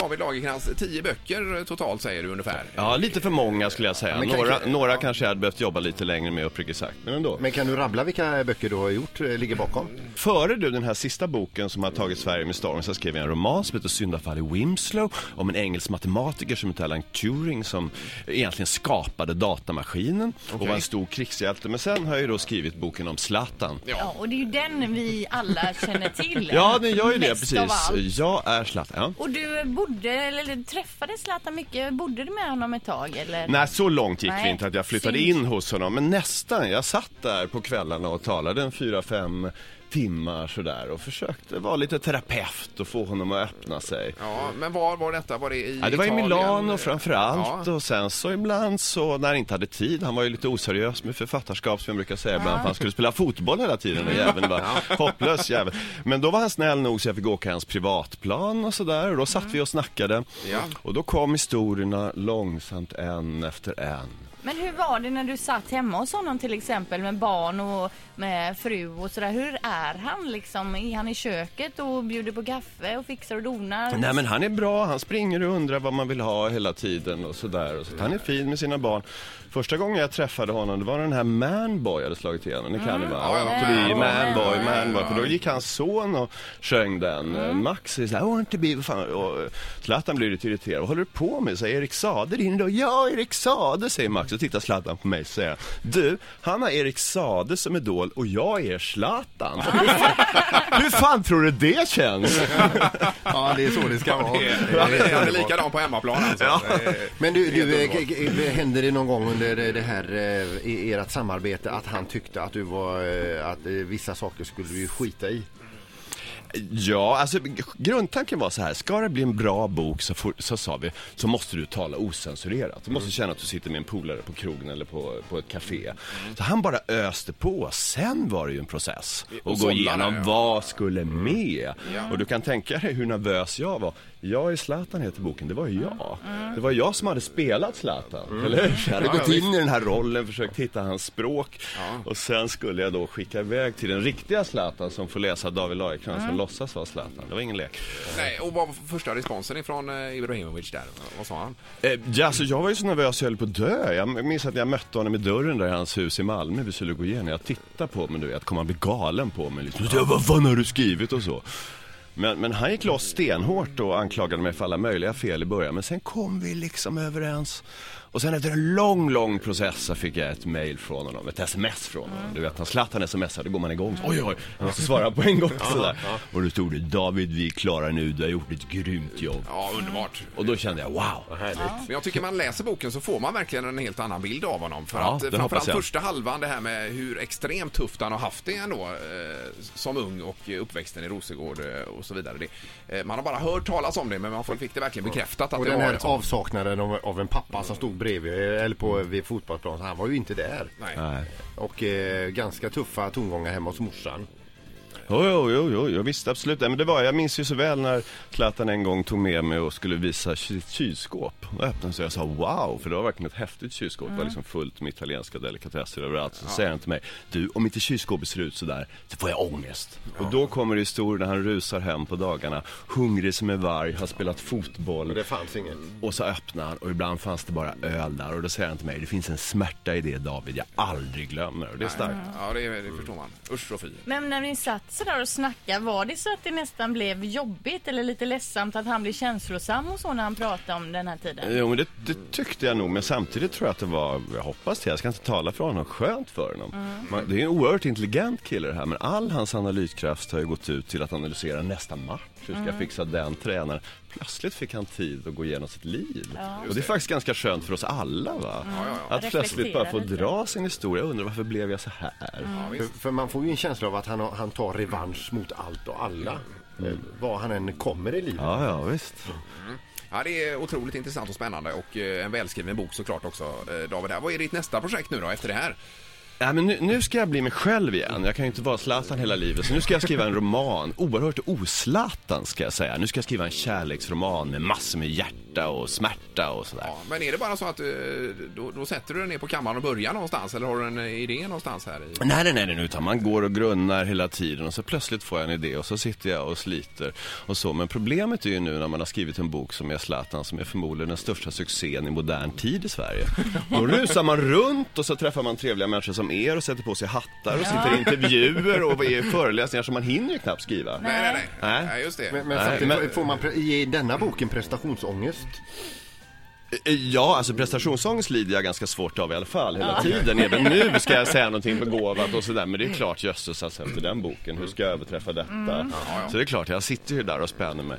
David Lagercrantz, tio böcker totalt säger du ungefär. Ja, lite för många skulle jag säga. men kan- några några ja. kanske jag hade behövt jobba lite längre med uppriktigt sagt, men ändå. Men kan du rabbla vilka böcker du har gjort, eh, ligger bakom? Före du den här sista boken som har tagit Sverige med storm så skrev jag en roman som heter Syndafall i Winslow om en engelsk matematiker som heter Alan Turing som egentligen skapade datamaskinen och var en stor krigshjälte. Men sen har jag ju då skrivit boken om Zlatan. Ja, och det är ju den vi alla känner till. Ja, den gör ju det Mest av precis. allt. Jag är Zlatan. Ja. Och du bodde, eller träffade Zlatan mycket, bodde du med honom ett tag eller? Nej, så långt gick Nej, vi inte att jag flyttade synd. in hos honom. Men nästan. Jag satt där på kvällarna och talade en fyra, fem timmar sådär och försökte vara lite terapeut och få honom att öppna sig. Ja, men var var detta? Var det i Ja, det var i? Milano framförallt Ja. och sen så ibland så när han inte hade tid, han var ju lite oseriös med författarskap som jag brukar säga ibland, för han skulle spela fotboll hela tiden, den jäveln var hopplös jävel. Men då var han snäll nog så jag fick åka hans privatplan och sådär och då satt vi och snackade Ja. och då kom historierna långsamt en efter en. Men hur var det när du satt hemma hos honom till exempel med barn och med fru och sådär? Hur är han liksom? Är han i köket och bjuder på kaffe och fixar och donar? Nej men han är bra, han springer och undrar vad man vill ha hela tiden och sådär. Så han är fin med sina barn. Första gången jag träffade honom, det var den här Manboy hade slagit igenom. Ni kan det va? Ja, Manboy. Manboy. För då gick hans son och sjöng den. Mm. Max är såhär, I want to be... vad Fan. Och Zlatan blir lite irriterad. Vad håller du på med? Säger Erik Saade din då? Ja, Erik Saade, säger Max. Och tittar Zlatan på mig och säger, du, han har Erik Saade som idol och jag är Zlatan. Hur fan, tror du det känns? Ja, det är så det ska vara. Han är, han är likadan på hemmaplan alltså. Eh, Men du, du eh, k- händer det någon gång under det här eh, i ert samarbete att han tyckte att du var, eh, att eh, vissa saker skulle du skita i? Ja, alltså grundtanken var så här, ska det bli en bra bok så, får, så sa vi, så måste du tala osensurerat. Du måste känna att du sitter med en polare på krogen eller på, på ett café. Så han bara öste på. Sen var det ju en process. Och Och gå igenom ja. vad skulle med. Och du kan tänka dig hur nervös jag var. Jag är Zlatan heter boken, det var ju jag. Det var jag som hade spelat Zlatan, eller hur? Jag hade Ja, ja, gått in i den här rollen, försökt hitta hans språk. Och sen skulle jag då skicka iväg till den riktiga Zlatan som får läsa David Lagercrantz låtsas vara Zlatan. Det var ingen lek. Nej, och vad var första responsen ifrån eh, Ibrahimovic där? Vad sa han? Eh, ja, alltså, jag var ju så nervös jag höll på att dö. Jag minns att jag mötte honom i dörren där i hans hus i Malmö vid skulle gå igenom. Jag tittade på mig, du vet, kom han bli galen på mig liksom. Så, vad fan har du skrivit och så. Men, men han gick loss stenhårt och anklagade mig för alla möjliga fel i början. Men sen kom vi liksom överens. Och sen efter en lång, lång process så fick jag ett mail från honom, ett sms från honom. Du vet, när Zlatan smsar, då går man igång. Så, oj, oj, jag måste svara på en gång sådär. Och då stod det, David, vi är klara nu, du har gjort ett grymt jobb. Ja, underbart. Och då kände jag, wow. Men jag tycker man läser boken så får man verkligen en helt annan bild av honom. För Ja, att eh, framförallt första halvan, det här med hur extremt tufft han har haft det ändå eh, som ung och uppväxten i Rosengård eh, och så vidare. Det, eh, man har bara hört talas om det men man fick det verkligen bekräftat att Och det den var här sånt. avsaknaden av, av en pappa som stod bredvid, eller på, vid fotbollsplanen, han var ju inte där. Nej. Och eh, ganska tuffa tongångar hemma hos morsan. Jo, jo, jo, jo, jag visste absolut det. Men det var, jag minns ju så väl när Zlatan en gång tog med mig och skulle visa sitt kylskåp. Och öppnade så jag sa wow, för det var verkligen ett häftigt kylskåp. Det var liksom fullt med italienska delikatesser överallt. Så säger han till mig, du om inte kylskåpet ser ut sådär så får jag ångest. Och då kommer det historien när han rusar hem på dagarna, hungrig som en varg, har spelat fotboll. Och det fanns inget. Och så öppnar han och ibland fanns det bara öl där och då säger han till mig, det finns en smärta i det David jag aldrig glömmer. Och det är starkt. Ja, det, det förstår man. Usch och fy. Men när ni satt sådär och snackade, var det så att det nästan blev jobbigt eller lite ledsamt att han blev känslosam och så när han pratade om den här tiden? Jo, men det, det tyckte jag nog, men samtidigt tror jag att det var, jag hoppas det, jag ska inte tala för honom, skönt för honom. Man, det är en oerhört intelligent kille det här, men all hans analyskraft har ju gått ut till att analysera nästa match. Hur ska jag fixa den tränaren? Plötsligt fick han tid att gå igenom sitt liv. och det är faktiskt ganska skönt för oss alla va? Att plötsligt bara få lite. dra sin historia, jag undrar varför blev jag så här? För, för man får ju en känsla av att han, har- han tar revansch mot allt och alla. Eh, Var han än kommer i livet. Ja, ja, visst. Ja, det är otroligt intressant och spännande och eh, en välskriven bok såklart också, eh, David. Här. Vad är ditt nästa projekt nu då, efter det här? Ja, men nu, nu ska jag bli mig själv igen. Jag kan ju inte vara Zlatan hela livet. Så nu ska jag skriva en roman. Oerhört oslatan ska jag säga. Nu ska jag skriva en kärleksroman med massor med hjärta och smärta och sådär. Ja, men är det bara så att eh, då, då sätter du dig ner på kammaren och börjar någonstans eller har du en eh, idé någonstans här? I... Nej, nej, nej, nej, utan man går och grunnar hela tiden och så plötsligt får jag en idé och så sitter jag och sliter och så. Men problemet är ju nu när man har skrivit en bok som är Zlatan som är förmodligen den största succén i modern tid i Sverige. Då rusar man runt och så träffar man trevliga människor som er och sätter på sig hattar och sitter i intervjuer och är föreläsningar som man hinner ju knappt skriva. Nej, nej, nej. Nej. nej just det. Men, men Nej, samtidigt men- får man ge denna boken prestationsångest. Eh, Ja, alltså prestationsångest lider jag ganska svårt av i alla fall hela tiden. Även nu ska jag säga någonting begåvat och sådär. Men det är klart, jösses alltså efter den boken, hur ska jag överträffa detta? Så det är klart, jag sitter ju där och spänner mig.